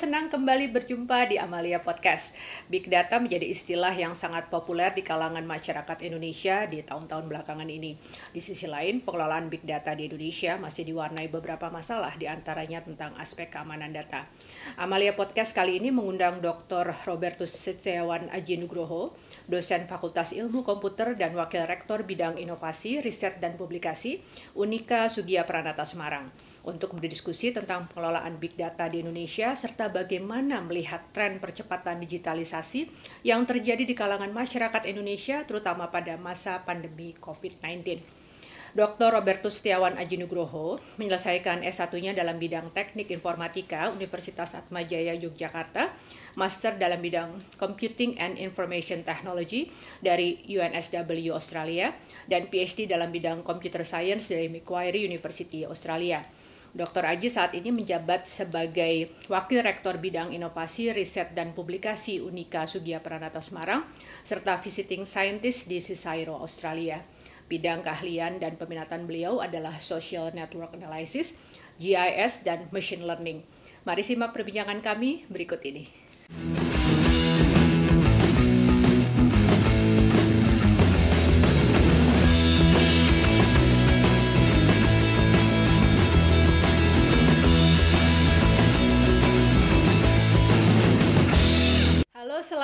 senang kembali berjumpa di Amalia Podcast. Big Data menjadi istilah yang sangat populer di kalangan masyarakat Indonesia di tahun-tahun belakangan ini. Di sisi lain, pengelolaan Big Data di Indonesia masih diwarnai beberapa masalah, di antaranya tentang aspek keamanan data. Amalia Podcast kali ini mengundang Dr. Robertus Setiawan Aji Nugroho, dosen Fakultas Ilmu Komputer dan Wakil Rektor Bidang Inovasi, Riset, dan Publikasi, Unika Sugia Pranata Semarang, untuk berdiskusi tentang pengelolaan Big Data di Indonesia serta bagaimana melihat tren percepatan digitalisasi yang terjadi di kalangan masyarakat Indonesia terutama pada masa pandemi COVID-19. Dr. Robertus Setiawan Aji Nugroho menyelesaikan S1-nya dalam bidang Teknik Informatika Universitas Atmajaya Yogyakarta, Master dalam bidang Computing and Information Technology dari UNSW Australia, dan PhD dalam bidang Computer Science dari Macquarie University Australia. Dr. Aji saat ini menjabat sebagai Wakil Rektor Bidang Inovasi, Riset, dan Publikasi Unika Sugia Pranata Semarang, serta Visiting Scientist di Cisairo, Australia. Bidang keahlian dan peminatan beliau adalah Social Network Analysis, GIS, dan Machine Learning. Mari simak perbincangan kami berikut ini.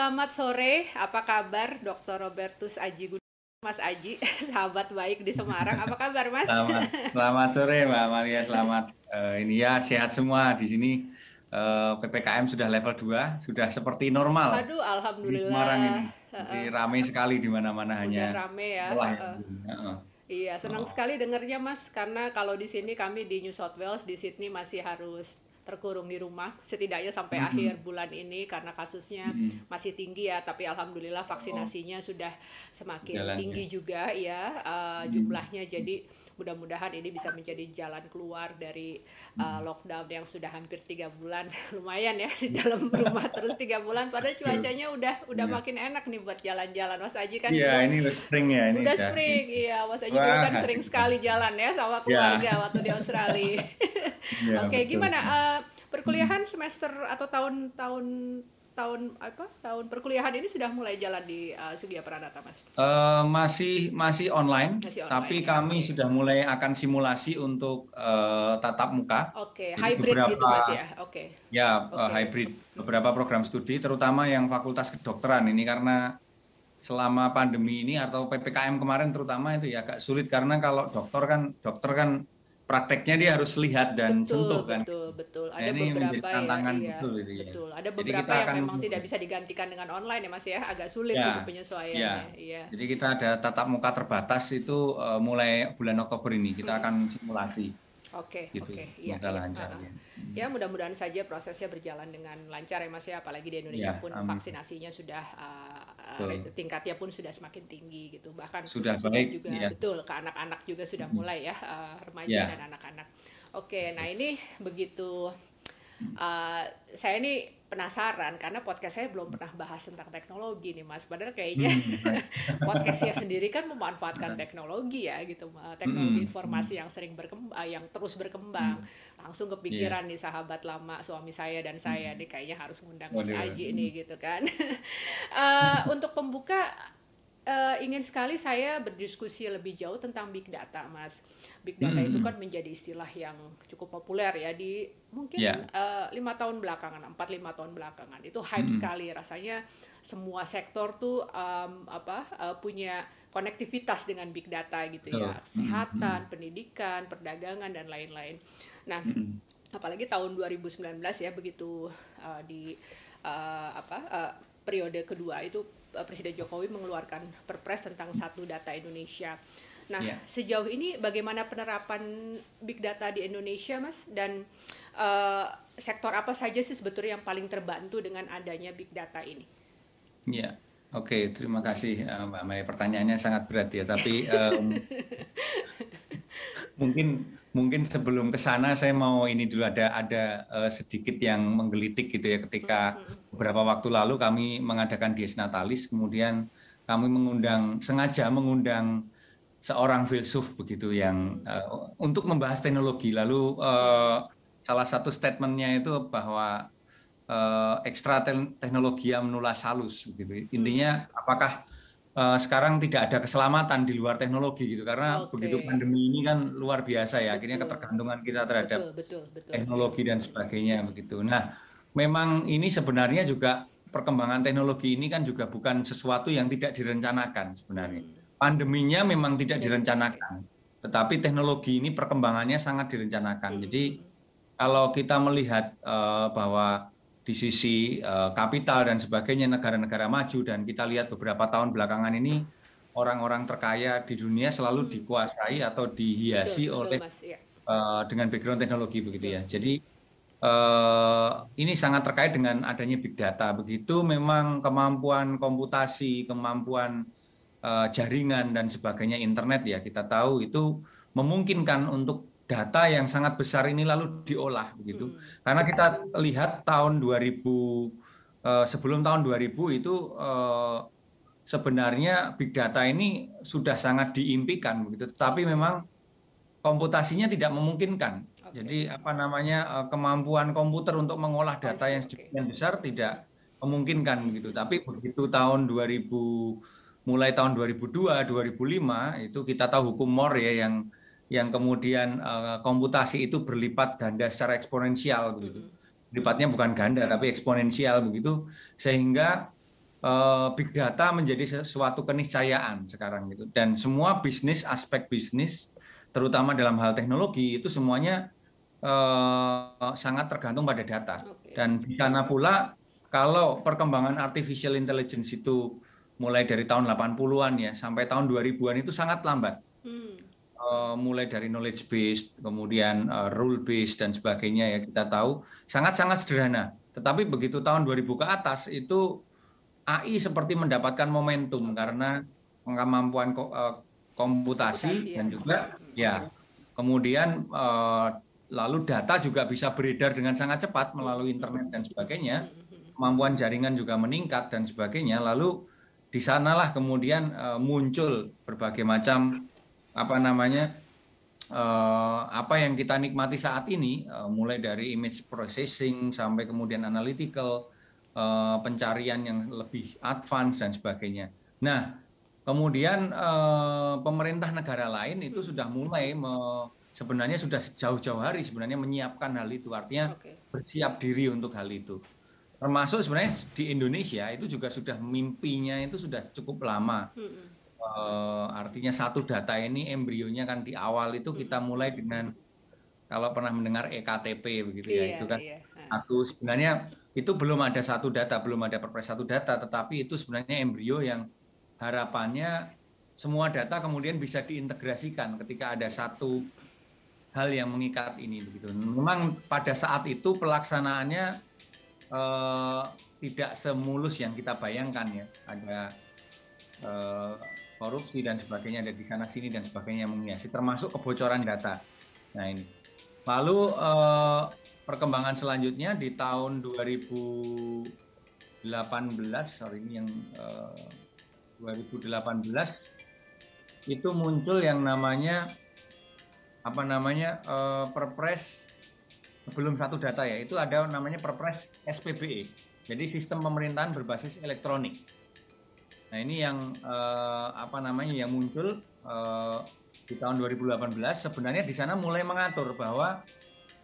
Selamat sore. Apa kabar Dr. Robertus Aji Mas Aji, sahabat baik di Semarang. Apa kabar, Mas? Selamat, selamat sore, Mbak Maria. Selamat uh, ini ya sehat semua di sini. Uh, eh, PPKM sudah level 2, sudah seperti normal. Aduh, alhamdulillah. Di Semarang ini. Jadi ramai sekali di mana-mana hanya. Ramai ya. Uh, uh. Iya, senang oh. sekali dengarnya Mas karena kalau di sini kami di New South Wales di Sydney masih harus terkurung di rumah setidaknya sampai mm -hmm. akhir bulan ini karena kasusnya mm -hmm. masih tinggi ya tapi alhamdulillah vaksinasinya oh. sudah semakin Jalan, tinggi ya. juga ya uh, mm. jumlahnya jadi mudah-mudahan ini bisa menjadi jalan keluar dari uh, lockdown yang sudah hampir tiga bulan. Lumayan ya di dalam rumah terus tiga bulan padahal cuacanya udah udah yeah. makin enak nih buat jalan-jalan. Mas Aji kan Iya yeah, ini udah spring ya ini udah spring iya Mas Aji dulu kan sering sekali jalan ya sama iya. keluarga yeah. waktu di Australia. Yeah, oke okay, gimana uh, perkuliahan semester atau tahun-tahun tahun apa tahun perkuliahan ini sudah mulai jalan di uh, Sugia Pranata Mas? Uh, masih masih online, masih online tapi ya. kami sudah mulai akan simulasi untuk uh, tatap muka. Oke, okay. hybrid beberapa, gitu Mas ya. Oke. Okay. Ya, okay. uh, hybrid beberapa program studi terutama yang Fakultas Kedokteran ini karena selama pandemi ini atau PPKM kemarin terutama itu ya agak sulit karena kalau dokter kan dokter kan prakteknya dia harus lihat dan betul, sentuh kan. Betul, betul. Ada nah, beberapa tantangan ya, betul ya. Betul. Ada beberapa yang akan, memang tidak bisa digantikan dengan online ya Mas ya, agak sulit ya, untuk penyesuaiannya. Ya. ya. Jadi kita ada tatap muka terbatas itu uh, mulai bulan Oktober ini kita akan simulasi. Oke, gitu, oke. Iya. Ya, ya. ya mudah-mudahan saja prosesnya berjalan dengan lancar ya Mas ya, apalagi di Indonesia ya, pun amin. vaksinasinya sudah uh, tingkatnya pun sudah semakin tinggi gitu. Bahkan sudah, sudah baik, juga ya. betul ke anak-anak juga sudah mulai ya uh, remaja ya. dan anak-anak. Oke, nah ini begitu uh, saya ini penasaran karena podcast saya belum pernah bahas tentang teknologi nih mas padahal kayaknya hmm. podcastnya sendiri kan memanfaatkan teknologi ya gitu teknologi hmm. informasi yang sering berkembang yang terus berkembang hmm. langsung kepikiran yeah. nih sahabat lama suami saya dan saya hmm. nih kayaknya harus ngundang mas Aji nih gitu kan uh, untuk pembuka uh, ingin sekali saya berdiskusi lebih jauh tentang big data, Mas. Big data hmm. itu kan menjadi istilah yang cukup populer ya di mungkin yeah. Ya. uh, lima tahun belakangan, empat lima tahun belakangan itu hype hmm. sekali rasanya semua sektor tuh um, apa uh, punya konektivitas dengan big data gitu ya, kesehatan, hmm. pendidikan, perdagangan dan lain-lain. Nah, hmm. apalagi tahun 2019 ya begitu uh, di uh, apa uh, periode kedua itu Eh, Presiden Jokowi mengeluarkan Perpres tentang satu data Indonesia. Nah, yeah. sejauh ini bagaimana penerapan big data di Indonesia, Mas? Dan uh, sektor apa saja sih sebetulnya yang paling terbantu dengan adanya big data ini? Ya, yeah. oke, okay, terima kasih uh, Mbak Maya. Pertanyaannya sangat berat ya, tapi um, mungkin mungkin sebelum ke sana saya mau ini dulu ada ada uh, sedikit yang menggelitik gitu ya ketika beberapa waktu lalu kami mengadakan dies natalis kemudian kami mengundang sengaja mengundang seorang filsuf begitu yang uh, untuk membahas teknologi. Lalu uh, salah satu statementnya itu bahwa uh, ekstra teknologi yang menulas halus begitu. Intinya apakah uh, sekarang tidak ada keselamatan di luar teknologi gitu karena okay. begitu pandemi ini kan luar biasa ya akhirnya ketergantungan kita terhadap betul, betul, betul. teknologi dan sebagainya begitu. Nah, memang ini sebenarnya juga perkembangan teknologi ini kan juga bukan sesuatu yang tidak direncanakan sebenarnya. Hmm. Pandeminya memang tidak direncanakan, tetapi teknologi ini perkembangannya sangat direncanakan. Hmm. Jadi kalau kita melihat uh, bahwa di sisi uh, kapital dan sebagainya negara-negara maju dan kita lihat beberapa tahun belakangan ini orang-orang terkaya di dunia selalu hmm. dikuasai atau dihiasi betul, oleh betul, ya. uh, dengan background teknologi begitu ya. Jadi uh, ini sangat terkait dengan adanya big data. Begitu memang kemampuan komputasi, kemampuan uh, jaringan dan sebagainya internet ya kita tahu itu memungkinkan untuk data yang sangat besar ini lalu diolah begitu. Hmm. Karena kita lihat tahun 2000 eh, sebelum tahun 2000 itu eh, sebenarnya big data ini sudah sangat diimpikan begitu. Tetapi memang komputasinya tidak memungkinkan. Okay. Jadi apa namanya eh, kemampuan komputer untuk mengolah data yang sedemikian besar tidak memungkinkan begitu. Tapi begitu tahun 2000 mulai tahun 2002 2005 itu kita tahu hukum Moore ya yang yang kemudian uh, komputasi itu berlipat ganda secara eksponensial begitu. Lipatnya bukan ganda tapi eksponensial begitu sehingga uh, big data menjadi sesuatu keniscayaan sekarang gitu. Dan semua bisnis aspek bisnis terutama dalam hal teknologi itu semuanya uh, sangat tergantung pada data. Dan di sana pula kalau perkembangan artificial intelligence itu mulai dari tahun 80-an ya sampai tahun 2000-an itu sangat lambat. Hmm Eh, mulai dari knowledge based, kemudian uh, rule based dan sebagainya ya kita tahu sangat-sangat sederhana. Tetapi begitu tahun 2000 ke atas itu AI seperti mendapatkan momentum karena kemampuan uh, komputasi, ya. dan juga ya kemudian uh, lalu data juga bisa beredar dengan sangat cepat melalui internet dan sebagainya. Kemampuan jaringan juga meningkat dan sebagainya. Lalu di sanalah kemudian uh, muncul berbagai macam apa namanya uh, apa yang kita nikmati saat ini uh, mulai dari image processing sampai kemudian analytical uh, pencarian yang lebih advance dan sebagainya. Nah, kemudian uh, pemerintah negara lain itu sudah mulai me, sebenarnya sudah jauh-jauh hari sebenarnya menyiapkan hal itu artinya okay. bersiap diri untuk hal itu. Termasuk sebenarnya di Indonesia itu juga sudah mimpinya itu sudah cukup lama. -hmm uh, artinya satu data ini embrionya kan di awal itu kita mulai dengan kalau pernah mendengar ektp begitu ya iya, itu kan. iya. satu sebenarnya itu belum ada satu data belum ada perpres satu data tetapi itu sebenarnya embrio yang harapannya semua data kemudian bisa diintegrasikan ketika ada satu hal yang mengikat ini begitu. Memang pada saat itu pelaksanaannya eh, tidak semulus yang kita bayangkan ya. Ada eh, korupsi dan sebagainya ada di sana sini dan sebagainya menghiasi termasuk kebocoran data. Nah ini. Lalu eh, perkembangan selanjutnya di tahun 2018, sorry ini yang eh, 2018 itu muncul yang namanya apa namanya eh, Perpres belum satu data ya itu ada namanya Perpres SPBE. Jadi sistem pemerintahan berbasis elektronik. Nah ini yang eh, apa namanya yang muncul eh, di tahun 2018 sebenarnya di sana mulai mengatur bahwa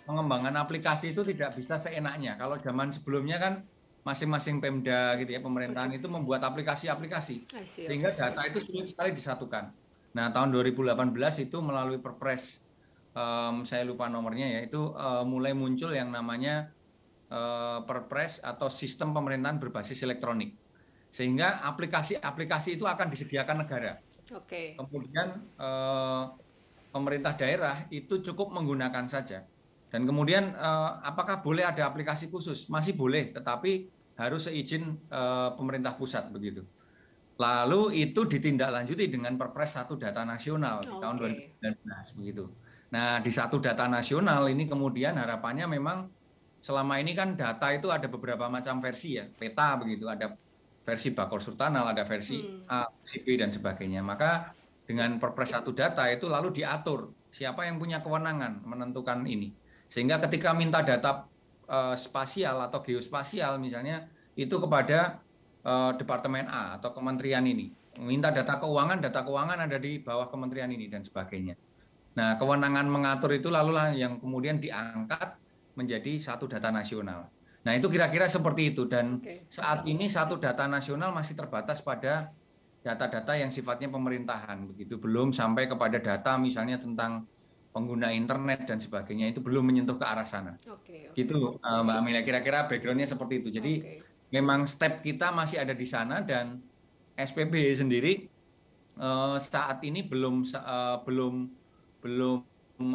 pengembangan aplikasi itu tidak bisa seenaknya. Kalau zaman sebelumnya kan masing-masing Pemda gitu ya pemerintahan itu membuat aplikasi-aplikasi. Sehingga data itu sulit sekali disatukan. Nah tahun 2018 itu melalui Perpres um, saya lupa nomornya ya itu uh, mulai muncul yang namanya uh, Perpres atau sistem pemerintahan berbasis elektronik sehingga aplikasi-aplikasi itu akan disediakan negara. Oke. Kemudian eh, pemerintah daerah itu cukup menggunakan saja. Dan kemudian eh, apakah boleh ada aplikasi khusus? Masih boleh, tetapi harus seizin eh, pemerintah pusat begitu. Lalu itu ditindaklanjuti dengan Perpres satu data nasional di tahun 2019 begitu. Nah, di satu data nasional ini kemudian harapannya memang selama ini kan data itu ada beberapa macam versi ya, peta begitu, ada versi Bakor Sultanal, ada versi hmm. A, C, B, dan sebagainya. Maka dengan Perpres satu data itu lalu diatur siapa yang punya kewenangan menentukan ini. Sehingga ketika minta data uh, spasial atau geospasial misalnya itu kepada uh, departemen A atau kementerian ini minta data keuangan data keuangan ada di bawah kementerian ini dan sebagainya nah kewenangan mengatur itu lalulah yang kemudian diangkat menjadi satu data nasional nah itu kira-kira seperti itu dan okay. saat ini satu data nasional masih terbatas pada data-data yang sifatnya pemerintahan begitu belum sampai kepada data misalnya tentang pengguna internet dan sebagainya itu belum menyentuh ke arah sana. Okay, okay. Gitu uh, Mbak Amelia kira-kira backgroundnya seperti itu. Jadi okay. memang step kita masih ada di sana dan SPB sendiri uh, saat ini belum uh, belum belum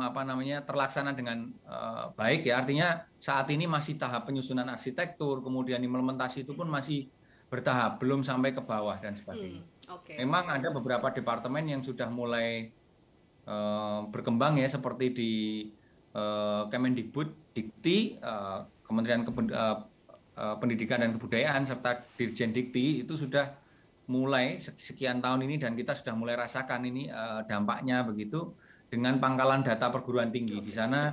apa namanya terlaksana dengan uh, baik ya. Artinya saat ini masih tahap penyusunan arsitektur, kemudian implementasi itu pun masih bertahap, belum sampai ke bawah dan sebagainya. Hmm, okay. Memang ada beberapa departemen yang sudah mulai Eh, berkembang ya seperti di uh, Kemendikbud, Dikti, uh, Kementerian Kebud uh, Pendidikan dan Kebudayaan serta Dirjen Dikti itu sudah mulai sekian tahun ini dan kita sudah mulai rasakan ini uh, dampaknya begitu dengan pangkalan data perguruan tinggi di sana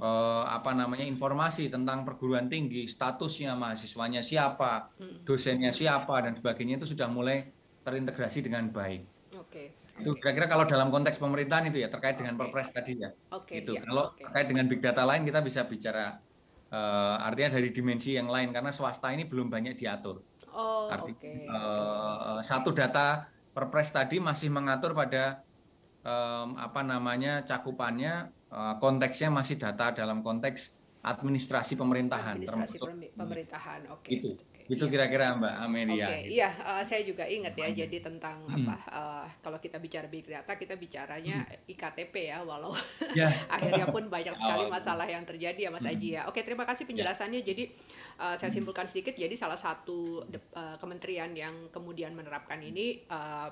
uh, apa namanya informasi tentang perguruan tinggi statusnya mahasiswanya siapa hmm. dosennya siapa dan sebagainya itu sudah mulai terintegrasi dengan baik. Oke. Itu kira-kira kalau dalam konteks pemerintahan itu ya terkait dengan okay. Perpres tadi ya. Oke. Okay, itu. Ya, kalau okay. terkait dengan big data lain kita bisa bicara uh, artinya dari dimensi yang lain karena swasta ini belum banyak diatur. Oh, oke. Okay. Uh, satu data Perpres tadi masih mengatur pada um, apa namanya cakupannya uh, konteksnya masih data dalam konteks administrasi pemerintahan administrasi termasuk pemerintahan oke okay. itu itu iya. kira-kira Mbak Amelia. Oke, okay. iya uh, saya juga ingat ya. Hmm. Jadi tentang hmm. apa uh, kalau kita bicara big data kita bicaranya hmm. iktp ya, walau yeah. akhirnya pun banyak sekali masalah yang terjadi ya Mas hmm. Aji ya. Oke, terima kasih ya. penjelasannya. Yeah. Jadi uh, saya hmm. simpulkan sedikit. Jadi salah satu uh, kementerian yang kemudian menerapkan ini uh,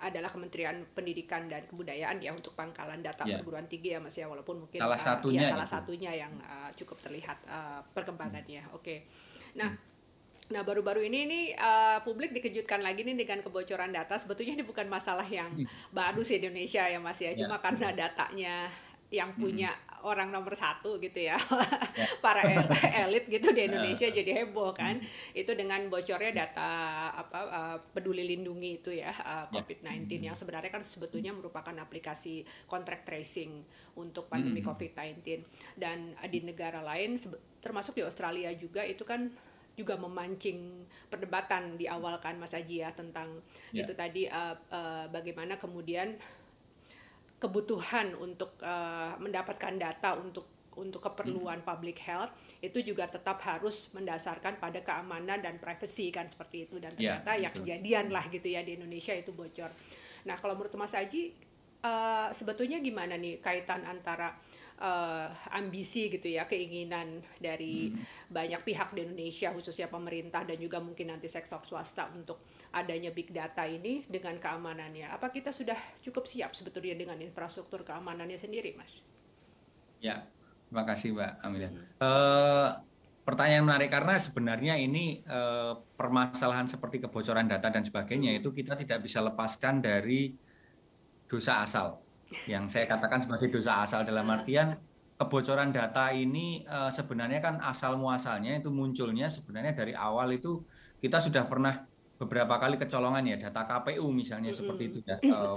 adalah Kementerian Pendidikan dan Kebudayaan ya untuk pangkalan data yeah. perguruan tinggi ya Mas ya walaupun mungkin salah satunya uh, ya salah itu. satunya yang uh, cukup terlihat uh, perkembangannya. Oke. Okay. Nah, hmm Nah, baru-baru ini nih uh, publik dikejutkan lagi nih dengan kebocoran data. Sebetulnya ini bukan masalah yang hmm. baru sih Indonesia ya Mas ya, cuma ya. karena datanya yang punya hmm. Orang nomor satu gitu ya, ya. para elit gitu di Indonesia ya. jadi heboh kan. Hmm. Itu dengan bocornya data apa uh, peduli lindungi itu ya uh, ya. COVID-19 hmm. yang sebenarnya kan sebetulnya merupakan aplikasi contract tracing untuk pandemi hmm. COVID-19 dan uh, di negara lain termasuk di Australia juga itu kan juga memancing perdebatan di awal kan Mas Aji ya tentang yeah. itu tadi uh, uh, bagaimana kemudian kebutuhan untuk uh, mendapatkan data untuk untuk keperluan hmm. public health itu juga tetap harus mendasarkan pada keamanan dan privacy kan seperti itu dan ya, ternyata yeah, ya kejadian lah gitu ya di Indonesia itu bocor. Nah kalau menurut Mas Aji uh, sebetulnya gimana nih kaitan antara uh, ambisi gitu ya keinginan dari hmm. banyak pihak di Indonesia khususnya pemerintah dan juga mungkin nanti sektor swasta untuk adanya big data ini dengan keamanannya apa kita sudah cukup siap sebetulnya dengan infrastruktur keamanannya sendiri mas ya terima kasih mbak Amelia hmm. uh, pertanyaan menarik karena sebenarnya ini uh, permasalahan seperti kebocoran data dan sebagainya hmm. itu kita tidak bisa lepaskan dari dosa asal yang saya katakan sebagai dosa asal dalam artian kebocoran data ini uh, sebenarnya kan asal muasalnya itu munculnya sebenarnya dari awal itu kita sudah pernah beberapa kali kecolongan ya data KPU misalnya mm -hmm. seperti itu ya. Uh,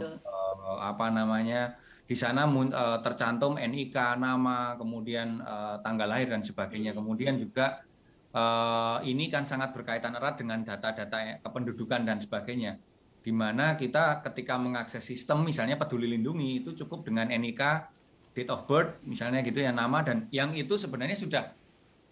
uh, apa namanya di sana uh, tercantum NIK nama kemudian uh, tanggal lahir dan sebagainya. Mm -hmm. kemudian juga uh, ini kan sangat berkaitan erat dengan data-data kependudukan dan sebagainya di mana kita ketika mengakses sistem misalnya peduli lindungi itu cukup dengan NIK date of birth misalnya gitu ya nama dan yang itu sebenarnya sudah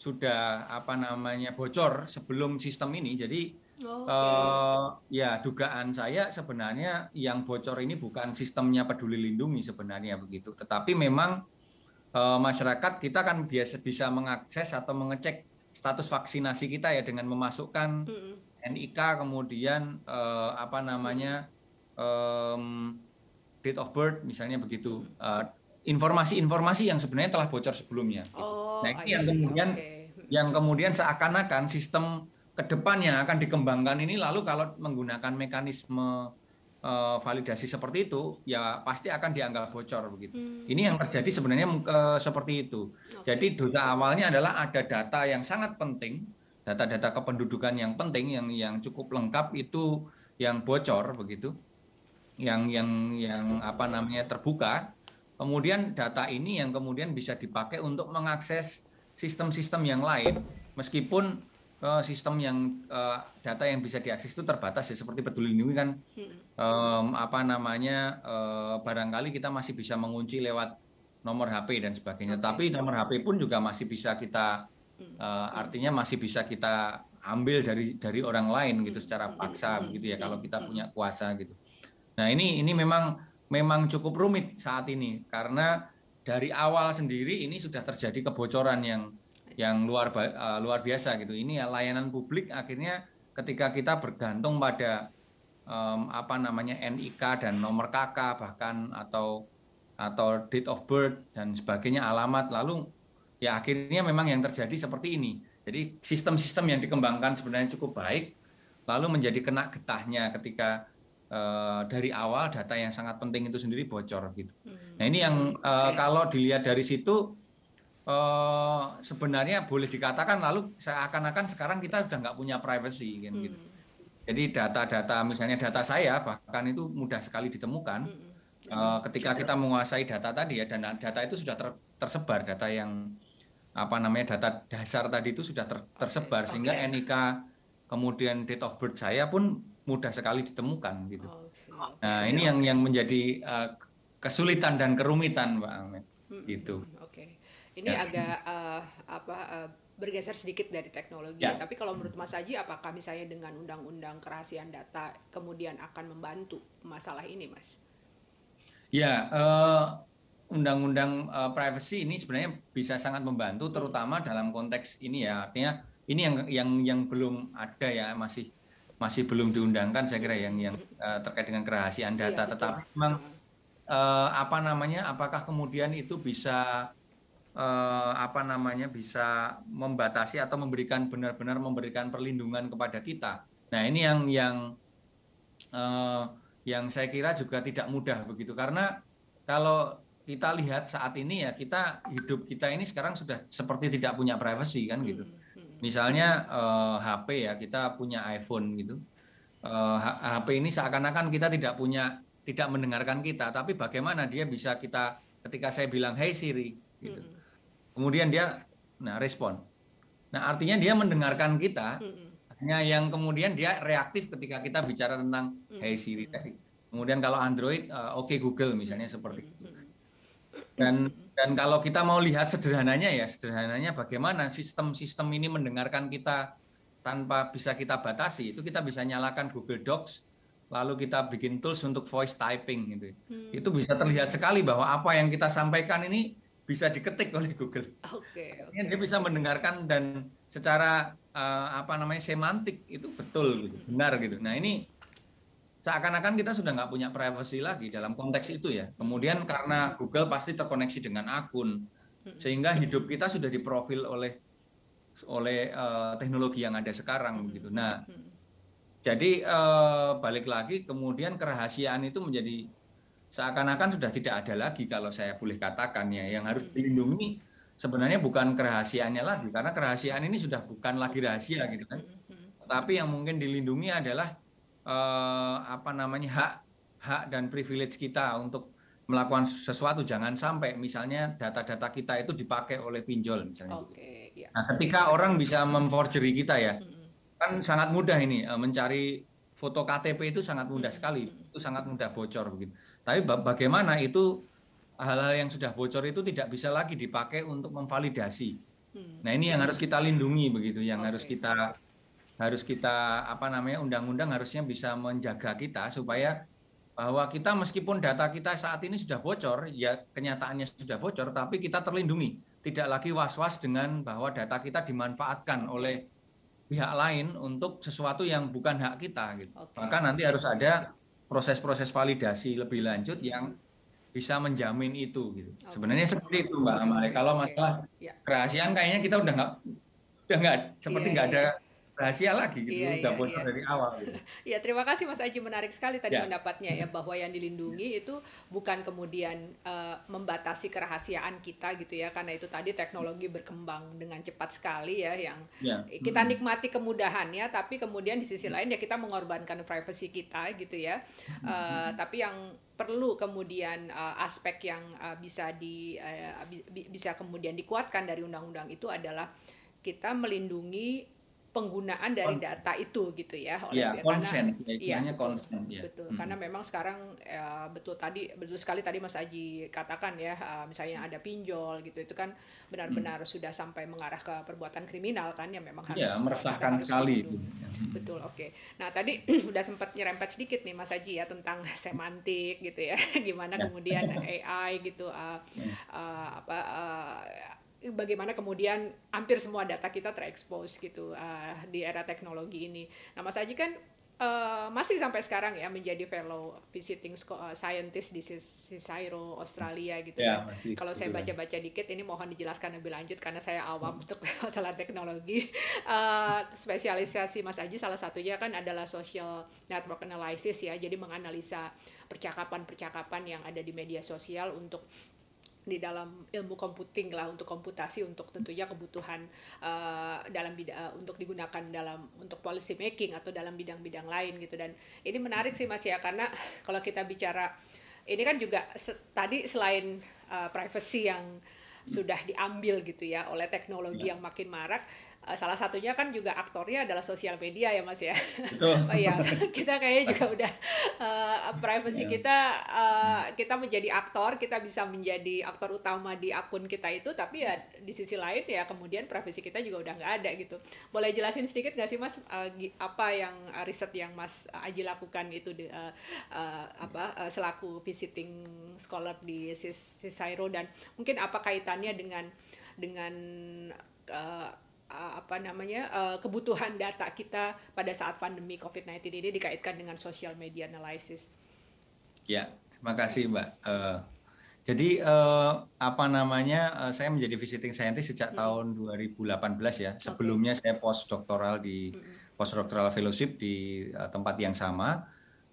sudah apa namanya bocor sebelum sistem ini. Jadi oh, okay. uh, ya dugaan saya sebenarnya yang bocor ini bukan sistemnya peduli lindungi sebenarnya begitu. Tetapi memang uh, masyarakat kita kan biasa bisa mengakses atau mengecek status vaksinasi kita ya dengan memasukkan mm -hmm NIK kemudian uh, apa namanya um, date of birth misalnya begitu informasi-informasi uh, yang sebenarnya telah bocor sebelumnya. Oh, nah ini yang kemudian okay. yang kemudian seakan-akan sistem ke depannya akan dikembangkan ini lalu kalau menggunakan mekanisme uh, validasi seperti itu, ya pasti akan dianggap bocor begitu. Hmm. Ini yang terjadi sebenarnya uh, seperti itu. Okay. Jadi dosa awalnya adalah ada data yang sangat penting, data-data kependudukan yang penting, yang yang cukup lengkap itu yang bocor begitu, yang yang yang apa namanya terbuka. Kemudian data ini yang kemudian bisa dipakai untuk mengakses sistem-sistem yang lain, meskipun uh, sistem yang uh, data yang bisa diakses itu terbatas ya seperti peduli lindungi kan um, apa namanya uh, barangkali kita masih bisa mengunci lewat nomor HP dan sebagainya okay. tapi nomor HP pun juga masih bisa kita uh, artinya masih bisa kita ambil dari dari orang lain gitu secara paksa begitu ya kalau kita punya kuasa gitu. Nah ini ini memang memang cukup rumit saat ini karena dari awal sendiri ini sudah terjadi kebocoran yang yang luar uh, luar biasa gitu. Ini ya layanan publik akhirnya ketika kita bergantung pada um, apa namanya NIK dan nomor KK bahkan atau atau date of birth dan sebagainya alamat lalu ya akhirnya memang yang terjadi seperti ini. Jadi sistem-sistem yang dikembangkan sebenarnya cukup baik lalu menjadi kena getahnya ketika uh, dari awal data yang sangat penting itu sendiri bocor gitu. Hmm. Nah ini yang uh, kalau dilihat dari situ uh, sebenarnya boleh dikatakan lalu seakan-akan sekarang kita sudah nggak punya privacy kan gitu. Hmm. Jadi data-data misalnya data saya bahkan itu mudah sekali ditemukan hmm. uh, ketika kita menguasai data tadi ya dan data itu sudah ter, tersebar data yang apa namanya data dasar tadi itu sudah ter, tersebar okay. sehingga okay. NIK kemudian date of birth saya pun mudah sekali ditemukan gitu. Oh, nah ini yang yang menjadi uh, kesulitan dan kerumitan Mbak Ahmed hmm. gitu. Ini ya. agak uh, apa uh, bergeser sedikit dari teknologi. Ya. Tapi kalau menurut Mas Haji, apakah misalnya dengan undang-undang kerahasiaan data kemudian akan membantu masalah ini, Mas? Ya, uh, undang-undang uh, privacy ini sebenarnya bisa sangat membantu, terutama dalam konteks ini ya. Artinya ini yang yang yang belum ada ya, masih masih belum diundangkan saya kira yang yang uh, terkait dengan kerahasiaan iya, data. Iya, Tetapi memang uh, apa namanya? Apakah kemudian itu bisa eh, apa namanya bisa membatasi atau memberikan benar-benar memberikan perlindungan kepada kita. Nah ini yang yang eh, yang saya kira juga tidak mudah begitu karena kalau kita lihat saat ini ya kita hidup kita ini sekarang sudah seperti tidak punya privacy kan gitu. Hmm, hmm. Misalnya eh, HP ya kita punya iPhone gitu. Eh, HP ini seakan-akan kita tidak punya tidak mendengarkan kita, tapi bagaimana dia bisa kita ketika saya bilang Hey Siri gitu. Hmm kemudian dia nah respon nah artinya dia mendengarkan kita hanya yang kemudian dia reaktif ketika kita bicara tentang Hey Siri tadi kemudian kalau Android uh, oke okay Google misalnya seperti itu dan dan kalau kita mau lihat sederhananya ya sederhananya bagaimana sistem-sistem ini mendengarkan kita tanpa bisa kita batasi itu kita bisa nyalakan Google Docs lalu kita bikin tools untuk voice typing gitu hmm. itu bisa terlihat sekali bahwa apa yang kita sampaikan ini bisa diketik oleh Google. Oke. Okay, okay. Dia bisa mendengarkan dan secara uh, apa namanya semantik itu betul gitu, benar gitu. Nah ini seakan-akan kita sudah nggak punya privacy lagi dalam konteks itu ya. Kemudian karena Google pasti terkoneksi dengan akun, sehingga hidup kita sudah diprofil oleh oleh uh, teknologi yang ada sekarang begitu. Nah, jadi uh, balik lagi kemudian kerahasiaan itu menjadi seakan-akan sudah tidak ada lagi kalau saya boleh katakan ya yang harus dilindungi sebenarnya bukan kerahasiaannya lagi karena kerahasiaan ini sudah bukan lagi rahasia gitu kan. Tapi yang mungkin dilindungi adalah eh, apa namanya hak hak dan privilege kita untuk melakukan sesuatu jangan sampai misalnya data-data kita itu dipakai oleh pinjol misalnya. Oke, ya. Nah, ketika orang bisa memforgery kita ya, kan sangat mudah ini eh, mencari foto KTP itu sangat mudah sekali, itu sangat mudah bocor begitu. Tapi bagaimana itu hal-hal yang sudah bocor itu tidak bisa lagi dipakai untuk memvalidasi. Hmm. Nah ini yang harus kita lindungi begitu, yang okay. harus kita harus kita apa namanya undang-undang harusnya bisa menjaga kita supaya bahwa kita meskipun data kita saat ini sudah bocor, ya kenyataannya sudah bocor, tapi kita terlindungi, tidak lagi was-was dengan bahwa data kita dimanfaatkan oleh pihak lain untuk sesuatu yang bukan hak kita. Gitu. Okay. Maka nanti harus ada proses-proses validasi lebih lanjut yang bisa menjamin itu gitu. Okay. Sebenarnya seperti itu Mbak Amale. Kalau masalah ya. kerahasiaan kayaknya kita udah nggak udah nggak seperti iya, nggak yeah, ada yeah. Rahasia lagi gitu, iya, udah iya, bocor iya. dari awal. Gitu. ya terima kasih Mas Aji menarik sekali tadi ya. pendapatnya ya bahwa yang dilindungi itu bukan kemudian uh, membatasi kerahasiaan kita gitu ya karena itu tadi teknologi berkembang dengan cepat sekali ya yang ya. kita nikmati kemudahannya tapi kemudian di sisi lain ya kita mengorbankan privasi kita gitu ya. Uh, tapi yang perlu kemudian uh, aspek yang uh, bisa di uh, bisa kemudian dikuatkan dari undang-undang itu adalah kita melindungi penggunaan dari konsen. data itu gitu ya oleh ya, konsen ya, ya, konsen ya. betul hmm. karena memang sekarang ya, betul tadi betul sekali tadi Mas Aji katakan ya uh, misalnya ada pinjol gitu itu kan benar-benar hmm. sudah sampai mengarah ke perbuatan kriminal kan yang memang harus ya, meresahkan sekali itu betul oke okay. nah tadi udah sempat nyerempet sedikit nih Mas Aji ya tentang semantik gitu ya gimana ya. kemudian AI gitu uh, uh, apa uh, bagaimana kemudian hampir semua data kita terekspos gitu uh, di era teknologi ini. Nah, Mas Aji kan uh, masih sampai sekarang ya menjadi fellow visiting uh, scientist di CSIRO Australia gitu ya. ya. Kalau saya baca-baca dikit ini mohon dijelaskan lebih lanjut karena saya awam hmm. untuk masalah teknologi. Uh, spesialisasi Mas Aji salah satunya kan adalah social network analysis ya. Jadi menganalisa percakapan-percakapan yang ada di media sosial untuk di dalam ilmu komputing lah untuk komputasi untuk tentunya kebutuhan uh, dalam bidang uh, untuk digunakan dalam untuk policy making atau dalam bidang-bidang lain gitu dan ini menarik sih mas ya karena kalau kita bicara ini kan juga se tadi selain uh, privacy yang sudah diambil gitu ya oleh teknologi ya. yang makin marak salah satunya kan juga aktornya adalah sosial media ya mas ya. Oh iya. Kita kayaknya juga udah uh, privacy yeah. kita uh, kita menjadi aktor kita bisa menjadi aktor utama di akun kita itu tapi ya di sisi lain ya kemudian privacy kita juga udah nggak ada gitu. Boleh jelasin sedikit nggak sih mas uh, apa yang uh, riset yang mas Aji lakukan itu di, uh, uh, apa uh, selaku visiting scholar di Cisairo dan mungkin apa kaitannya dengan dengan uh, apa namanya uh, kebutuhan data kita pada saat pandemi COVID-19 ini dikaitkan dengan social media analysis. Ya, terima kasih Mbak. Uh, jadi uh, apa namanya uh, saya menjadi visiting scientist sejak hmm. tahun 2018 ya. Sebelumnya okay. saya postdoktoral di hmm. postdoctoral fellowship di uh, tempat yang sama.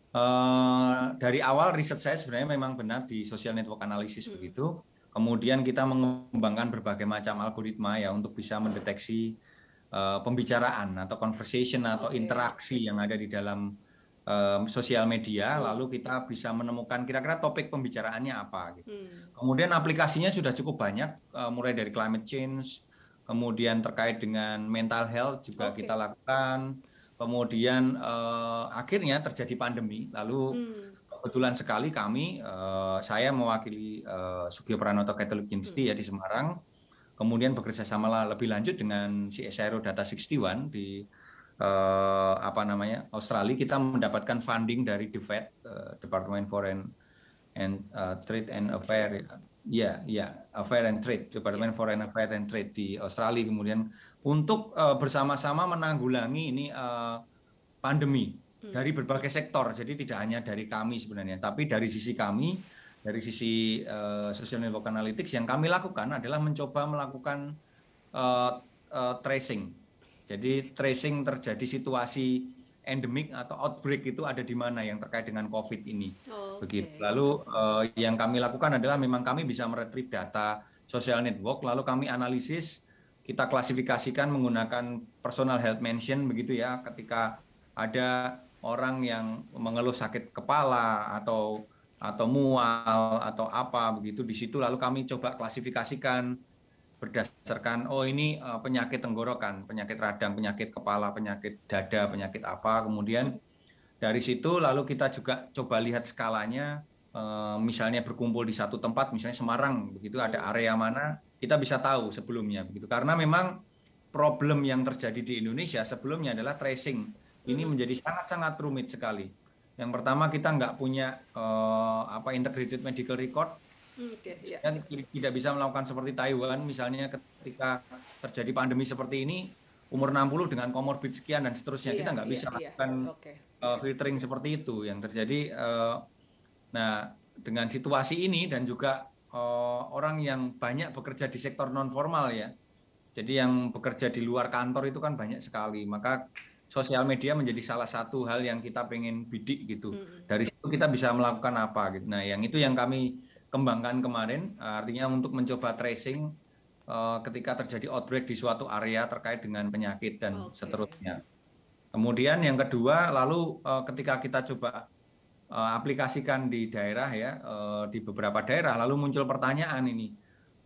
Uh, dari awal riset saya sebenarnya memang benar di social network analysis hmm. begitu Kemudian kita mengembangkan berbagai macam algoritma ya untuk bisa mendeteksi uh, pembicaraan atau conversation atau okay. interaksi yang ada di dalam um, sosial media, hmm. lalu kita bisa menemukan kira-kira topik pembicaraannya apa. Gitu. Hmm. Kemudian aplikasinya sudah cukup banyak, uh, mulai dari climate change, kemudian terkait dengan mental health juga okay. kita lakukan, kemudian uh, akhirnya terjadi pandemi, lalu hmm kebetulan sekali kami, uh, saya mewakili uh, Sugio Pranoto Catholic University hmm. ya di Semarang, kemudian bekerja sama lebih lanjut dengan CSIRO Data 61 di uh, apa namanya Australia, kita mendapatkan funding dari DFAT, uh, Department Foreign and uh, Trade and Affairs, ya ya Affair and Trade, Department yeah. Foreign Affairs and Trade di Australia, kemudian untuk uh, bersama-sama menanggulangi ini uh, pandemi Hmm. Dari berbagai sektor. Jadi tidak hanya dari kami sebenarnya, tapi dari sisi kami, dari sisi uh, social network analytics yang kami lakukan adalah mencoba melakukan uh, uh, tracing. Jadi tracing terjadi situasi endemik atau outbreak itu ada di mana yang terkait dengan COVID ini. Oh, Begitu. Lalu uh, yang kami lakukan adalah memang kami bisa meretrieve data social network, lalu kami analisis, kita klasifikasikan menggunakan personal health mention begitu ya, ketika ada orang yang mengeluh sakit kepala atau atau mual atau apa begitu di situ lalu kami coba klasifikasikan berdasarkan oh ini uh, penyakit tenggorokan, penyakit radang, penyakit kepala, penyakit dada, penyakit apa. Kemudian dari situ lalu kita juga coba lihat skalanya uh, misalnya berkumpul di satu tempat misalnya Semarang begitu ada area mana kita bisa tahu sebelumnya begitu. Karena memang problem yang terjadi di Indonesia sebelumnya adalah tracing ini menjadi sangat-sangat rumit sekali. Yang pertama kita nggak punya uh, apa integrated medical record, okay, yeah. dan tidak bisa melakukan seperti Taiwan misalnya ketika terjadi pandemi seperti ini umur 60 dengan komorbid sekian dan seterusnya yeah, kita nggak yeah, bisa yeah. lakukan okay. uh, filtering seperti itu yang terjadi. Uh, nah dengan situasi ini dan juga uh, orang yang banyak bekerja di sektor non formal ya, Jadi yang bekerja di luar kantor itu kan banyak sekali. Maka sosial media menjadi salah satu hal yang kita pengen bidik gitu. Dari situ kita bisa melakukan apa gitu. Nah, yang itu yang kami kembangkan kemarin, artinya untuk mencoba tracing uh, ketika terjadi outbreak di suatu area terkait dengan penyakit dan okay. seterusnya. Kemudian yang kedua, lalu uh, ketika kita coba uh, aplikasikan di daerah ya, uh, di beberapa daerah, lalu muncul pertanyaan ini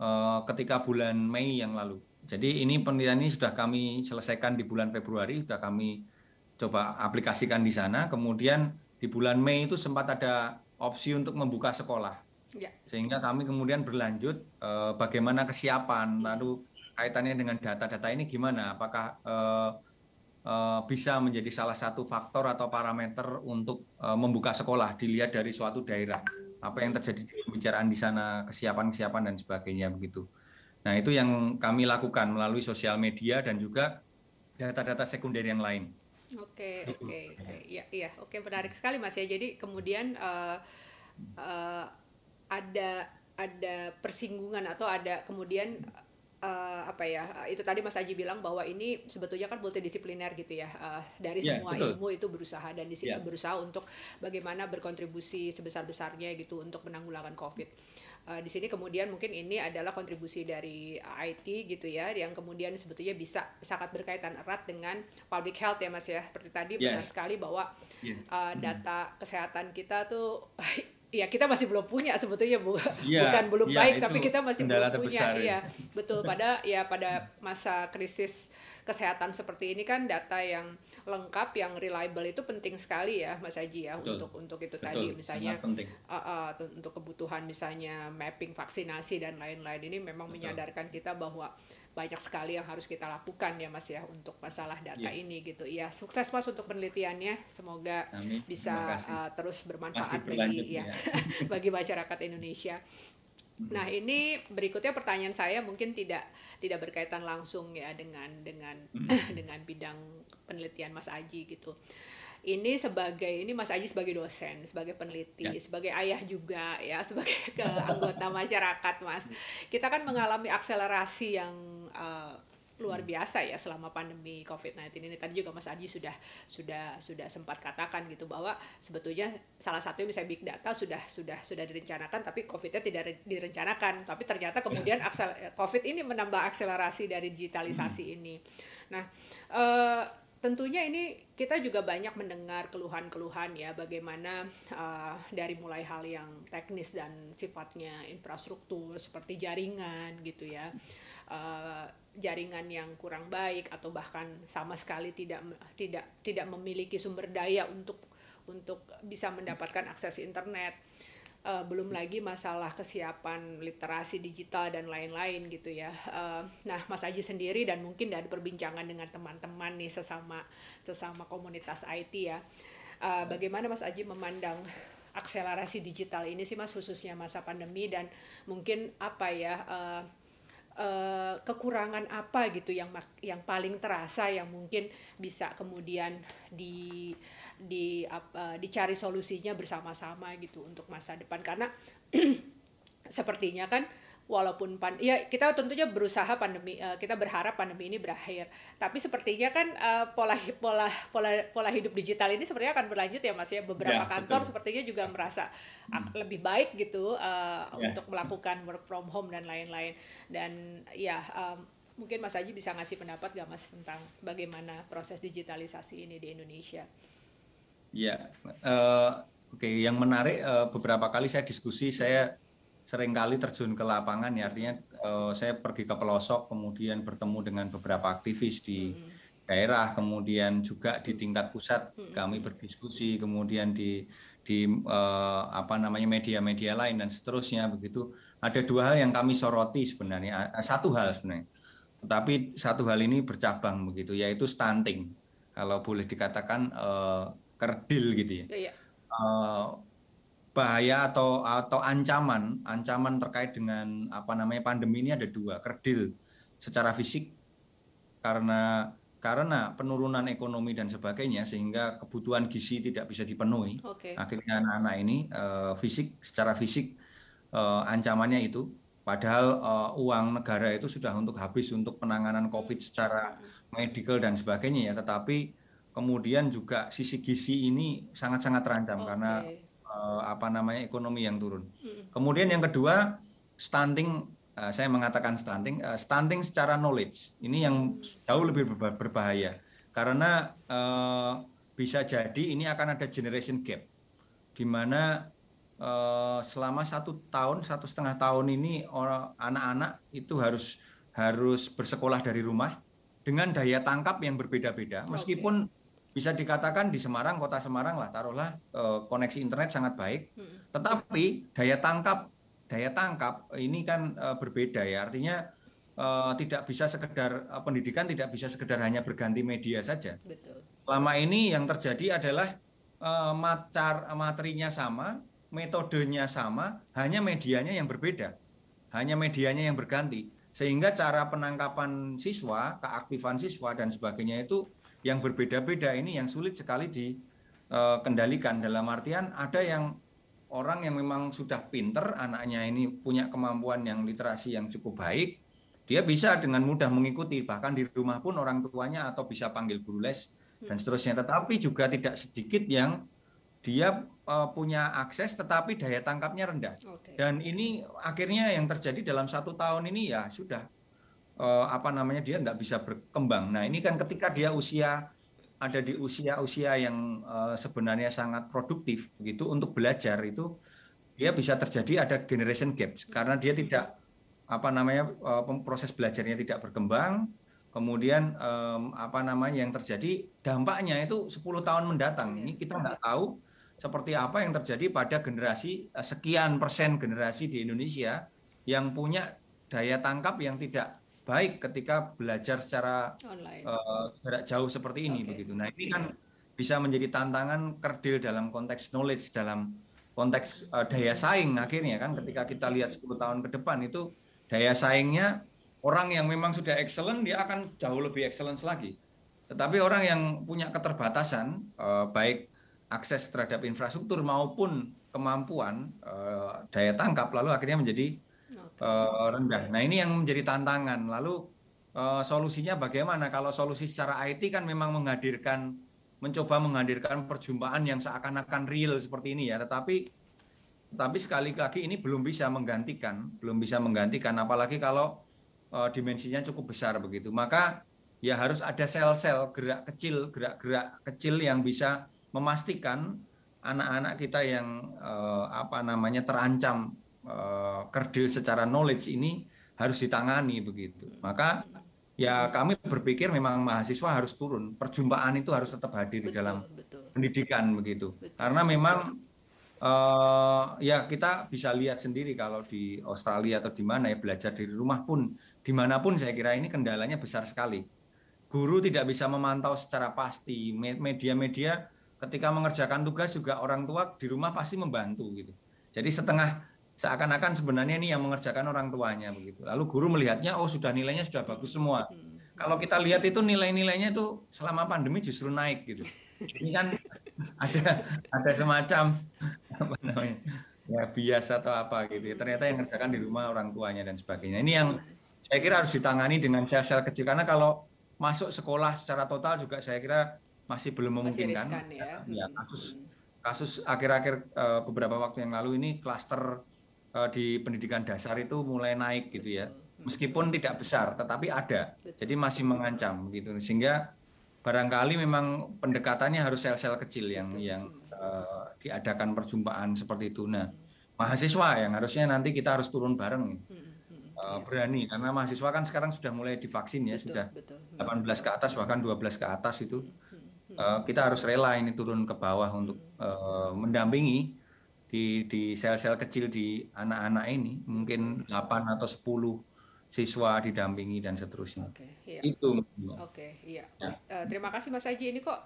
uh, ketika bulan Mei yang lalu jadi ini penelitian ini sudah kami selesaikan di bulan Februari, sudah kami coba aplikasikan di sana. Kemudian di bulan Mei itu sempat ada opsi untuk membuka sekolah. Ya. Sehingga kami kemudian berlanjut eh, bagaimana kesiapan, lalu kaitannya dengan data-data ini gimana? Apakah eh, eh, bisa menjadi salah satu faktor atau parameter untuk eh, membuka sekolah dilihat dari suatu daerah? Apa yang terjadi di pembicaraan di sana, kesiapan-kesiapan dan sebagainya begitu. Nah, itu yang kami lakukan melalui sosial media dan juga data-data sekunder yang lain. Oke, gitu. oke, iya, iya, oke, menarik sekali mas ya. Jadi kemudian uh, uh, ada ada persinggungan atau ada kemudian uh, apa ya itu tadi Mas Aji bilang bahwa ini sebetulnya kan multidisipliner gitu ya uh, dari yeah, semua betul. ilmu itu berusaha dan di sini yeah. berusaha untuk bagaimana berkontribusi sebesar besarnya gitu untuk menanggulangan COVID. Uh, di sini kemudian mungkin ini adalah kontribusi dari IT gitu ya yang kemudian sebetulnya bisa sangat berkaitan erat dengan public health ya Mas ya seperti tadi yes. benar sekali bahwa yes. uh, data hmm. kesehatan kita tuh ya kita masih belum punya sebetulnya bu ya, bukan belum ya, baik tapi kita masih belum punya ya. betul pada ya pada masa krisis kesehatan seperti ini kan data yang lengkap yang reliable itu penting sekali ya Mas Haji ya Betul. untuk untuk itu Betul. tadi misalnya uh, uh, untuk kebutuhan misalnya mapping vaksinasi dan lain-lain ini memang Betul. menyadarkan kita bahwa banyak sekali yang harus kita lakukan ya Mas ya untuk masalah data ya. ini gitu. Ya, sukses Mas untuk penelitiannya. Semoga Amin. bisa uh, terus bermanfaat bagi ya, ya. bagi masyarakat Indonesia. Nah, ini berikutnya pertanyaan saya mungkin tidak tidak berkaitan langsung ya dengan dengan hmm. dengan bidang penelitian Mas Aji gitu. Ini sebagai ini Mas Aji sebagai dosen, sebagai peneliti, ya. sebagai ayah juga ya, sebagai ke anggota masyarakat, Mas. Kita kan mengalami akselerasi yang uh, luar biasa ya selama pandemi COVID-19 ini. Tadi juga Mas Adi sudah sudah sudah sempat katakan gitu bahwa sebetulnya salah satu misalnya big data sudah sudah sudah direncanakan tapi COVID-nya tidak direncanakan. Tapi ternyata kemudian aksel, COVID ini menambah akselerasi dari digitalisasi hmm. ini. Nah, uh, tentunya ini kita juga banyak mendengar keluhan-keluhan ya bagaimana uh, dari mulai hal yang teknis dan sifatnya infrastruktur seperti jaringan gitu ya uh, jaringan yang kurang baik atau bahkan sama sekali tidak tidak tidak memiliki sumber daya untuk untuk bisa mendapatkan akses internet uh, belum lagi masalah kesiapan literasi digital dan lain-lain gitu ya. Uh, nah, Mas Aji sendiri dan mungkin dari perbincangan dengan teman-teman nih sesama sesama komunitas IT ya, uh, bagaimana Mas Aji memandang akselerasi digital ini sih Mas khususnya masa pandemi dan mungkin apa ya uh, uh, kekurangan apa gitu yang yang paling terasa yang mungkin bisa kemudian di di uh, dicari solusinya bersama-sama gitu untuk masa depan karena sepertinya kan walaupun pan ya kita tentunya berusaha pandemi uh, kita berharap pandemi ini berakhir tapi sepertinya kan uh, pola pola pola pola hidup digital ini sepertinya akan berlanjut ya mas ya beberapa ya, kantor betul. sepertinya juga merasa hmm. lebih baik gitu uh, ya. untuk melakukan work from home dan lain-lain dan ya um, mungkin mas Aji bisa ngasih pendapat gak mas tentang bagaimana proses digitalisasi ini di Indonesia ya uh, oke okay. yang menarik uh, beberapa kali saya diskusi saya sering kali terjun ke lapangan ya artinya uh, saya pergi ke pelosok kemudian bertemu dengan beberapa aktivis di hmm. daerah kemudian juga di tingkat pusat hmm. kami berdiskusi kemudian di di uh, apa namanya media-media lain dan seterusnya begitu ada dua hal yang kami soroti sebenarnya satu hal sebenarnya tetapi satu hal ini bercabang begitu yaitu stunting kalau boleh dikatakan uh, kerdil gitu ya. Iya. Uh, bahaya atau atau ancaman ancaman terkait dengan apa namanya pandemi ini ada dua kerdil secara fisik karena karena penurunan ekonomi dan sebagainya sehingga kebutuhan gizi tidak bisa dipenuhi okay. akhirnya anak-anak ini uh, fisik secara fisik uh, ancamannya itu Padahal uh, uang negara itu sudah untuk habis untuk penanganan COVID secara medical dan sebagainya ya, tetapi kemudian juga sisi gizi ini sangat-sangat terancam okay. karena uh, apa namanya ekonomi yang turun. Kemudian yang kedua stunting, uh, saya mengatakan stunting, uh, stunting secara knowledge. Ini yang jauh lebih berbahaya. Karena uh, bisa jadi ini akan ada generation gap di mana Eh, selama satu tahun satu setengah tahun ini orang anak-anak itu harus harus bersekolah dari rumah dengan daya tangkap yang berbeda-beda. Meskipun bisa dikatakan di Semarang kota Semarang lah taruhlah eh, koneksi internet sangat baik hmm. tetapi daya tangkap daya tangkap ini kan eh, berbeda ya artinya tidak bisa sekedar pendidikan tidak bisa sekedar hanya berganti media saja. Betul. Selama ini yang terjadi adalah macar materinya sama, metodenya sama, hanya medianya yang berbeda. Hanya medianya yang berganti. Sehingga cara penangkapan siswa, keaktifan siswa dan sebagainya itu yang berbeda-beda ini yang sulit sekali dikendalikan. Dalam artian ada yang orang yang memang sudah pinter, anaknya ini punya kemampuan yang literasi yang cukup baik, dia bisa dengan mudah mengikuti. Bahkan di rumah pun orang tuanya atau bisa panggil guru les dan seterusnya. Tetapi juga tidak sedikit yang dia uh, punya akses tetapi daya tangkapnya rendah. Okay. Dan ini akhirnya yang terjadi dalam satu tahun ini ya sudah apa namanya dia nggak bisa berkembang. Nah ini kan ketika dia usia ada di usia-usia yang uh, sebenarnya sangat produktif begitu untuk belajar itu dia bisa terjadi ada generation gap. Karena dia tidak apa namanya uh, proses belajarnya tidak berkembang kemudian apa namanya yang terjadi dampaknya itu 10 tahun mendatang. Ini kita nggak tahu seperti apa yang terjadi pada generasi eh, sekian persen generasi di Indonesia yang punya daya tangkap yang tidak baik ketika belajar secara uh, jarak jauh seperti ini okay. begitu. Nah ini kan bisa menjadi tantangan kerdil dalam konteks knowledge dalam konteks uh, daya saing akhirnya kan ketika kita lihat 10 tahun ke depan itu daya saingnya orang yang memang sudah excellent dia akan jauh lebih excellent lagi. Tetapi orang yang punya keterbatasan uh, baik akses terhadap infrastruktur maupun kemampuan uh, daya tangkap lalu akhirnya menjadi uh, rendah. Nah ini yang menjadi tantangan. Lalu uh, solusinya bagaimana? Kalau solusi secara IT kan memang menghadirkan mencoba menghadirkan perjumpaan yang seakan-akan real seperti ini ya. Tetapi tapi sekali lagi ini belum bisa menggantikan, belum bisa menggantikan apalagi kalau uh, dimensinya cukup besar begitu. Maka ya harus ada sel-sel gerak kecil, gerak-gerak kecil yang bisa memastikan anak-anak kita yang uh, apa namanya terancam kerdil secara knowledge ini harus ditangani begitu. Maka ya kami berpikir memang mahasiswa harus turun, perjumpaan itu harus tetap hadir betul, di dalam betul. pendidikan begitu. Betul. Karena memang uh, ya kita bisa lihat sendiri kalau di Australia atau di mana ya belajar dari rumah pun di mana pun saya kira ini kendalanya besar sekali. Guru tidak bisa memantau secara pasti, media-media ketika mengerjakan tugas juga orang tua di rumah pasti membantu gitu. Jadi setengah seakan-akan sebenarnya ini yang mengerjakan orang tuanya begitu. Lalu guru melihatnya oh sudah nilainya sudah bagus semua. Kalau kita lihat itu nilai-nilainya itu selama pandemi justru naik gitu. Ini kan ada ada semacam apa namanya ya biasa atau apa gitu. Ya. Ternyata yang mengerjakan di rumah orang tuanya dan sebagainya. Ini yang saya kira harus ditangani dengan sel-sel kecil karena kalau masuk sekolah secara total juga saya kira masih belum memungkinkan. Masih riskan, ya. ya kasus kasus akhir-akhir uh, beberapa waktu yang lalu ini klaster uh, di pendidikan dasar itu mulai naik gitu ya. Meskipun tidak besar, tetapi ada. Jadi masih mengancam gitu. Sehingga barangkali memang pendekatannya harus sel-sel kecil yang yang uh, diadakan perjumpaan seperti itu. Nah, mahasiswa yang harusnya nanti kita harus turun bareng. Uh, berani karena mahasiswa kan sekarang sudah mulai divaksin ya betul, sudah betul. 18 ke atas bahkan 12 ke atas itu uh, kita harus rela ini turun ke bawah untuk uh, mendampingi di di sel-sel kecil di anak-anak ini mungkin 8 atau 10 siswa didampingi dan seterusnya. Oke, iya. Itu. Oke, iya. Ya. Uh, terima kasih Mas Haji ini kok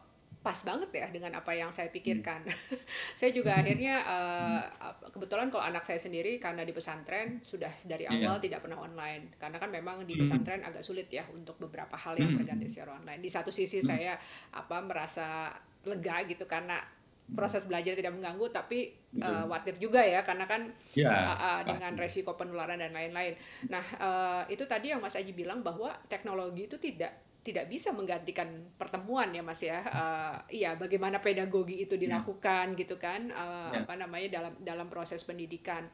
pas banget ya dengan apa yang saya pikirkan. Hmm. saya juga akhirnya uh, kebetulan kalau anak saya sendiri karena di pesantren sudah dari iya. awal yeah. tidak pernah online karena kan memang di hmm. pesantren agak sulit ya untuk beberapa hal yang hmm. terganti secara online. Di satu sisi saya apa merasa lega gitu karena proses belajar tidak mengganggu tapi uh, khawatir juga ya karena kan ya, uh, uh, dengan resiko penularan dan lain-lain. Nah uh, itu tadi yang Mas Aji bilang bahwa teknologi itu tidak tidak bisa menggantikan pertemuan ya Mas ya. Uh, iya, bagaimana pedagogi itu ya. dilakukan ya. gitu kan uh, ya. apa namanya dalam dalam proses pendidikan.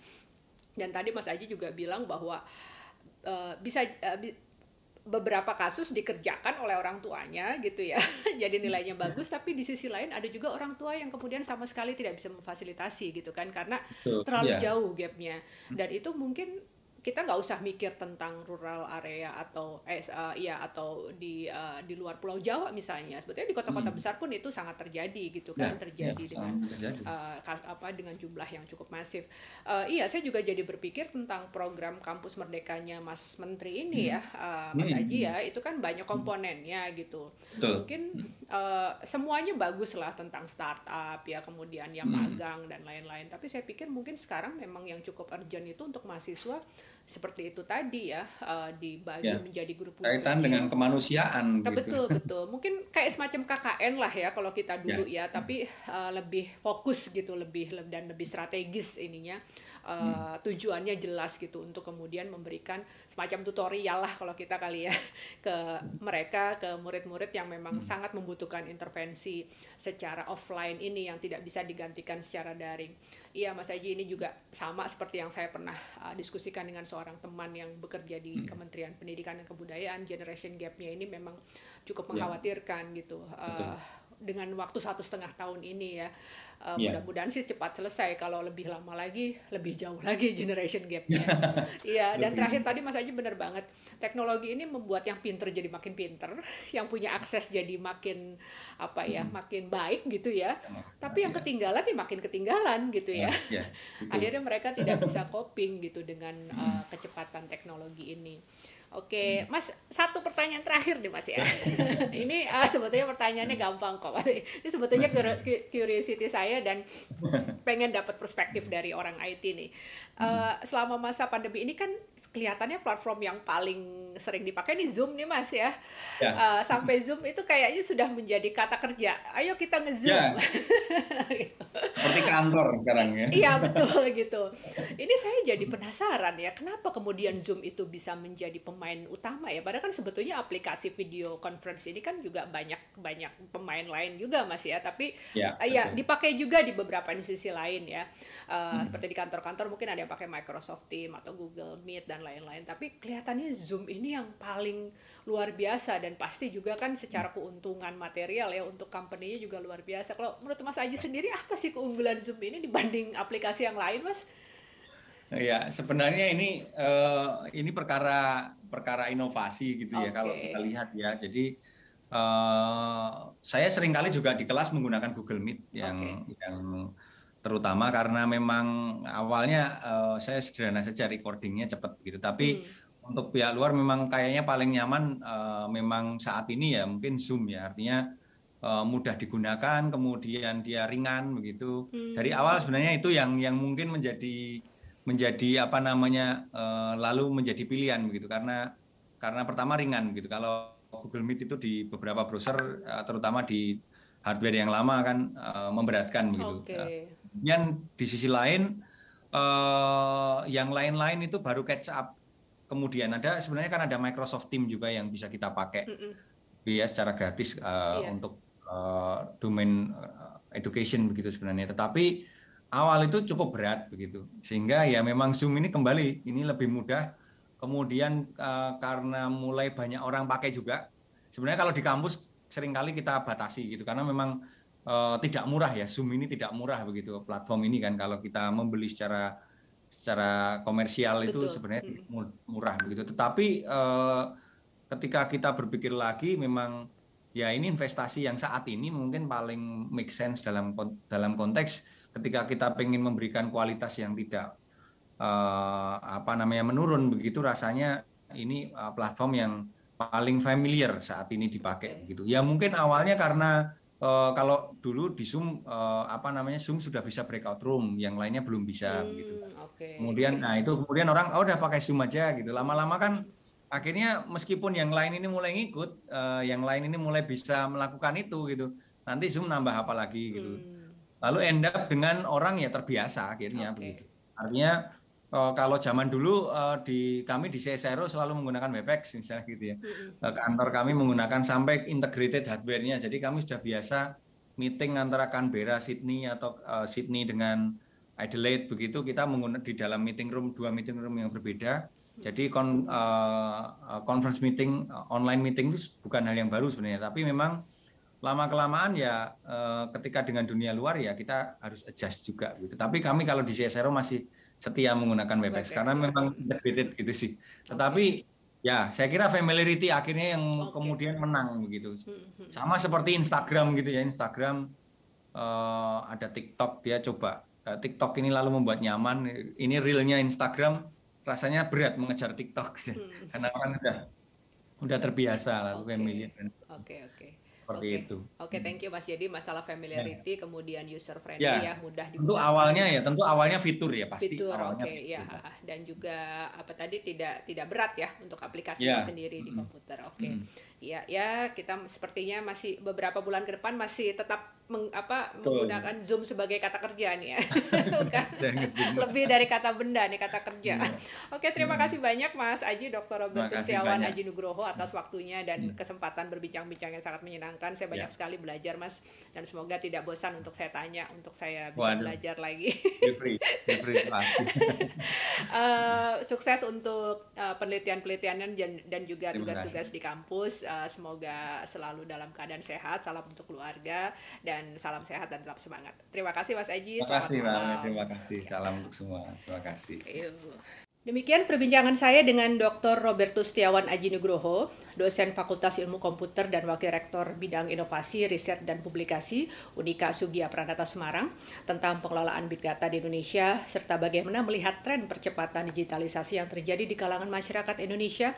Dan tadi Mas Aji juga bilang bahwa uh, bisa uh, beberapa kasus dikerjakan oleh orang tuanya gitu ya. Jadi nilainya bagus tapi di sisi lain ada juga orang tua yang kemudian sama sekali tidak bisa memfasilitasi gitu kan karena terlalu yeah. jauh gapnya. Dan itu mungkin kita nggak usah mikir tentang rural area atau eh uh, ya atau di uh, di luar Pulau Jawa misalnya sebetulnya di kota-kota hmm. besar pun itu sangat terjadi gitu kan ya, terjadi ya, dengan terjadi. Uh, kas, apa dengan jumlah yang cukup masif uh, iya saya juga jadi berpikir tentang program kampus merdekanya Mas Menteri ini hmm. ya uh, Mas hmm. Aji ya itu kan banyak komponennya gitu Betul. mungkin uh, semuanya bagus lah tentang startup ya kemudian yang hmm. magang dan lain-lain tapi saya pikir mungkin sekarang memang yang cukup urgent itu untuk mahasiswa seperti itu tadi ya uh, dibagi ya. menjadi grup kaitan dengan kemanusiaan nah, gitu. betul betul mungkin kayak semacam KKN lah ya kalau kita dulu ya, ya tapi uh, lebih fokus gitu lebih dan lebih strategis ininya uh, hmm. tujuannya jelas gitu untuk kemudian memberikan semacam tutorial lah kalau kita kali ya ke mereka ke murid-murid yang memang hmm. sangat membutuhkan intervensi secara offline ini yang tidak bisa digantikan secara daring iya Mas Aji ini juga sama seperti yang saya pernah uh, diskusikan dengan seorang teman yang bekerja di hmm. Kementerian Pendidikan dan Kebudayaan generation gapnya ini memang cukup ya. mengkhawatirkan yeah. gitu uh, dengan waktu satu setengah tahun ini ya uh, yeah. mudah-mudahan sih cepat selesai kalau lebih lama lagi lebih jauh lagi generation gapnya iya dan terakhir tadi Mas Aji benar banget teknologi ini membuat yang pinter jadi makin pinter yang punya akses jadi makin apa ya hmm. makin baik gitu ya tapi yang iya. ketinggalan ya makin ketinggalan gitu ya yeah. akhirnya mereka tidak bisa coping gitu dengan uh, kecepatan teknologi ini. Oke, Mas, satu pertanyaan terakhir nih Mas ya. ini uh, sebetulnya pertanyaannya gampang kok. Ini sebetulnya curiosity saya dan pengen dapat perspektif dari orang IT nih. Uh, selama masa pandemi ini kan kelihatannya platform yang paling sering dipakai nih Zoom nih Mas ya. ya. Uh, sampai Zoom itu kayaknya sudah menjadi kata kerja. Ayo kita nge-Zoom. Ya. Seperti kantor sekarang ya. Iya, betul gitu. Ini saya jadi penasaran ya, kenapa kemudian Zoom itu bisa menjadi pemain pemain utama ya. Padahal kan sebetulnya aplikasi video conference ini kan juga banyak banyak pemain lain juga mas ya. Tapi ya, uh, ya dipakai juga di beberapa institusi lain ya. Uh, hmm. Seperti di kantor-kantor mungkin ada yang pakai Microsoft Teams atau Google Meet dan lain-lain. Tapi kelihatannya Zoom ini yang paling luar biasa dan pasti juga kan secara keuntungan material ya untuk company-nya juga luar biasa. Kalau menurut Mas Aji sendiri apa sih keunggulan Zoom ini dibanding aplikasi yang lain, Mas? Ya, sebenarnya ini uh, ini perkara perkara inovasi gitu okay. ya kalau kita lihat ya. Jadi uh, saya sering kali juga di kelas menggunakan Google Meet yang okay. yang terutama karena memang awalnya uh, saya sederhana saja recordingnya cepat gitu. Tapi hmm. untuk pihak luar memang kayaknya paling nyaman uh, memang saat ini ya mungkin Zoom ya. Artinya uh, mudah digunakan, kemudian dia ringan begitu. Hmm. Dari awal sebenarnya itu yang yang mungkin menjadi menjadi apa namanya uh, lalu menjadi pilihan begitu karena karena pertama ringan gitu kalau Google Meet itu di beberapa browser uh, terutama di hardware yang lama kan uh, memberatkan begitu. Okay. Kemudian di sisi lain uh, yang lain-lain itu baru catch up. Kemudian ada sebenarnya kan ada Microsoft Team juga yang bisa kita pakai mm -mm. ya secara gratis uh, yeah. untuk uh, domain education begitu sebenarnya. Tetapi awal itu cukup berat begitu. Sehingga ya memang zoom ini kembali ini lebih mudah. Kemudian uh, karena mulai banyak orang pakai juga sebenarnya kalau di kampus sering kali kita batasi gitu. Karena memang uh, tidak murah ya zoom ini tidak murah begitu platform ini kan. Kalau kita membeli secara secara komersial Betul. itu sebenarnya hmm. murah begitu. Tetapi uh, ketika kita berpikir lagi memang ya ini investasi yang saat ini mungkin paling make sense dalam dalam konteks ketika kita ingin memberikan kualitas yang tidak uh, apa namanya menurun begitu rasanya ini uh, platform yang paling familiar saat ini dipakai gitu. Ya mungkin awalnya karena uh, kalau dulu di Zoom uh, apa namanya Zoom sudah bisa breakout room, yang lainnya belum bisa hmm, gitu. Okay. Kemudian nah itu kemudian orang oh udah pakai Zoom aja gitu. Lama-lama kan akhirnya meskipun yang lain ini mulai ngikut, uh, yang lain ini mulai bisa melakukan itu gitu. Nanti Zoom nambah apa lagi gitu. Hmm lalu end up dengan orang ya terbiasa akhirnya okay. begitu. Artinya uh, kalau zaman dulu uh, di kami di CSRO selalu menggunakan WebEx misalnya gitu ya. Mm-hmm. Kantor kami menggunakan sampai integrated hardware-nya. Jadi kami sudah biasa meeting antara Canberra, Sydney atau uh, Sydney dengan Adelaide begitu kita menggunakan di dalam meeting room dua meeting room yang berbeda. Jadi kon, uh, conference meeting, online meeting itu bukan hal yang baru sebenarnya, tapi memang lama kelamaan ya uh, ketika dengan dunia luar ya kita harus adjust juga gitu. Tapi kami kalau di CSRO masih setia menggunakan WebEx, karena ya. memang integrated gitu sih. Tetapi okay. ya saya kira familiarity akhirnya yang okay. kemudian menang begitu. Hmm, hmm. Sama seperti Instagram gitu ya, Instagram uh, ada TikTok dia coba uh, TikTok ini lalu membuat nyaman. Ini realnya Instagram rasanya berat mengejar TikTok sih. Hmm. Karena kan udah udah terbiasa lah okay. familiar. Oke, okay, oke. Okay seperti okay. itu. Oke, okay, thank you Mas. Jadi masalah familiarity, ya. kemudian user friendly ya, ya mudah digunakan. Tentu awalnya ya, tentu awalnya fitur ya pasti. Fitur, oke, okay, ya. Dan juga apa tadi tidak tidak berat ya untuk aplikasinya ya. sendiri di komputer. Oke. Okay. Hmm. Ya, ya kita sepertinya masih beberapa bulan ke depan masih tetap meng, apa Betul. menggunakan Zoom sebagai kata kerja nih ya. Lebih dari kata benda nih kata kerja. Ya. Oke, terima hmm. kasih banyak Mas Aji Dr. Robert Setiawan Aji Nugroho atas waktunya dan hmm. kesempatan berbincang-bincang yang sangat menyenangkan. Saya banyak ya. sekali belajar Mas dan semoga tidak bosan untuk saya tanya untuk saya bisa Waduh. belajar lagi. uh, sukses untuk uh, penelitian-penelitiannya dan, dan juga tugas-tugas di kampus. Uh, semoga selalu dalam keadaan sehat. Salam untuk keluarga dan salam sehat dan tetap semangat. Terima kasih Mas Aji. Terima kasih Mbak. Terima kasih. Salam untuk semua. Terima kasih. Demikian perbincangan saya dengan Dr. Robertus Setiawan Aji Nugroho, dosen Fakultas Ilmu Komputer dan Wakil Rektor Bidang Inovasi, Riset, dan Publikasi Unika Sugia Pranata Semarang tentang pengelolaan Big Data di Indonesia, serta bagaimana melihat tren percepatan digitalisasi yang terjadi di kalangan masyarakat Indonesia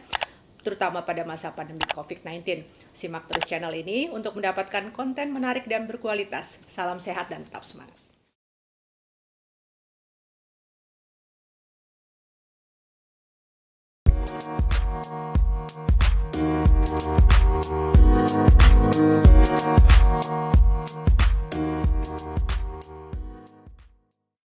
terutama pada masa pandemi COVID-19. Simak terus channel ini untuk mendapatkan konten menarik dan berkualitas. Salam sehat dan tetap semangat.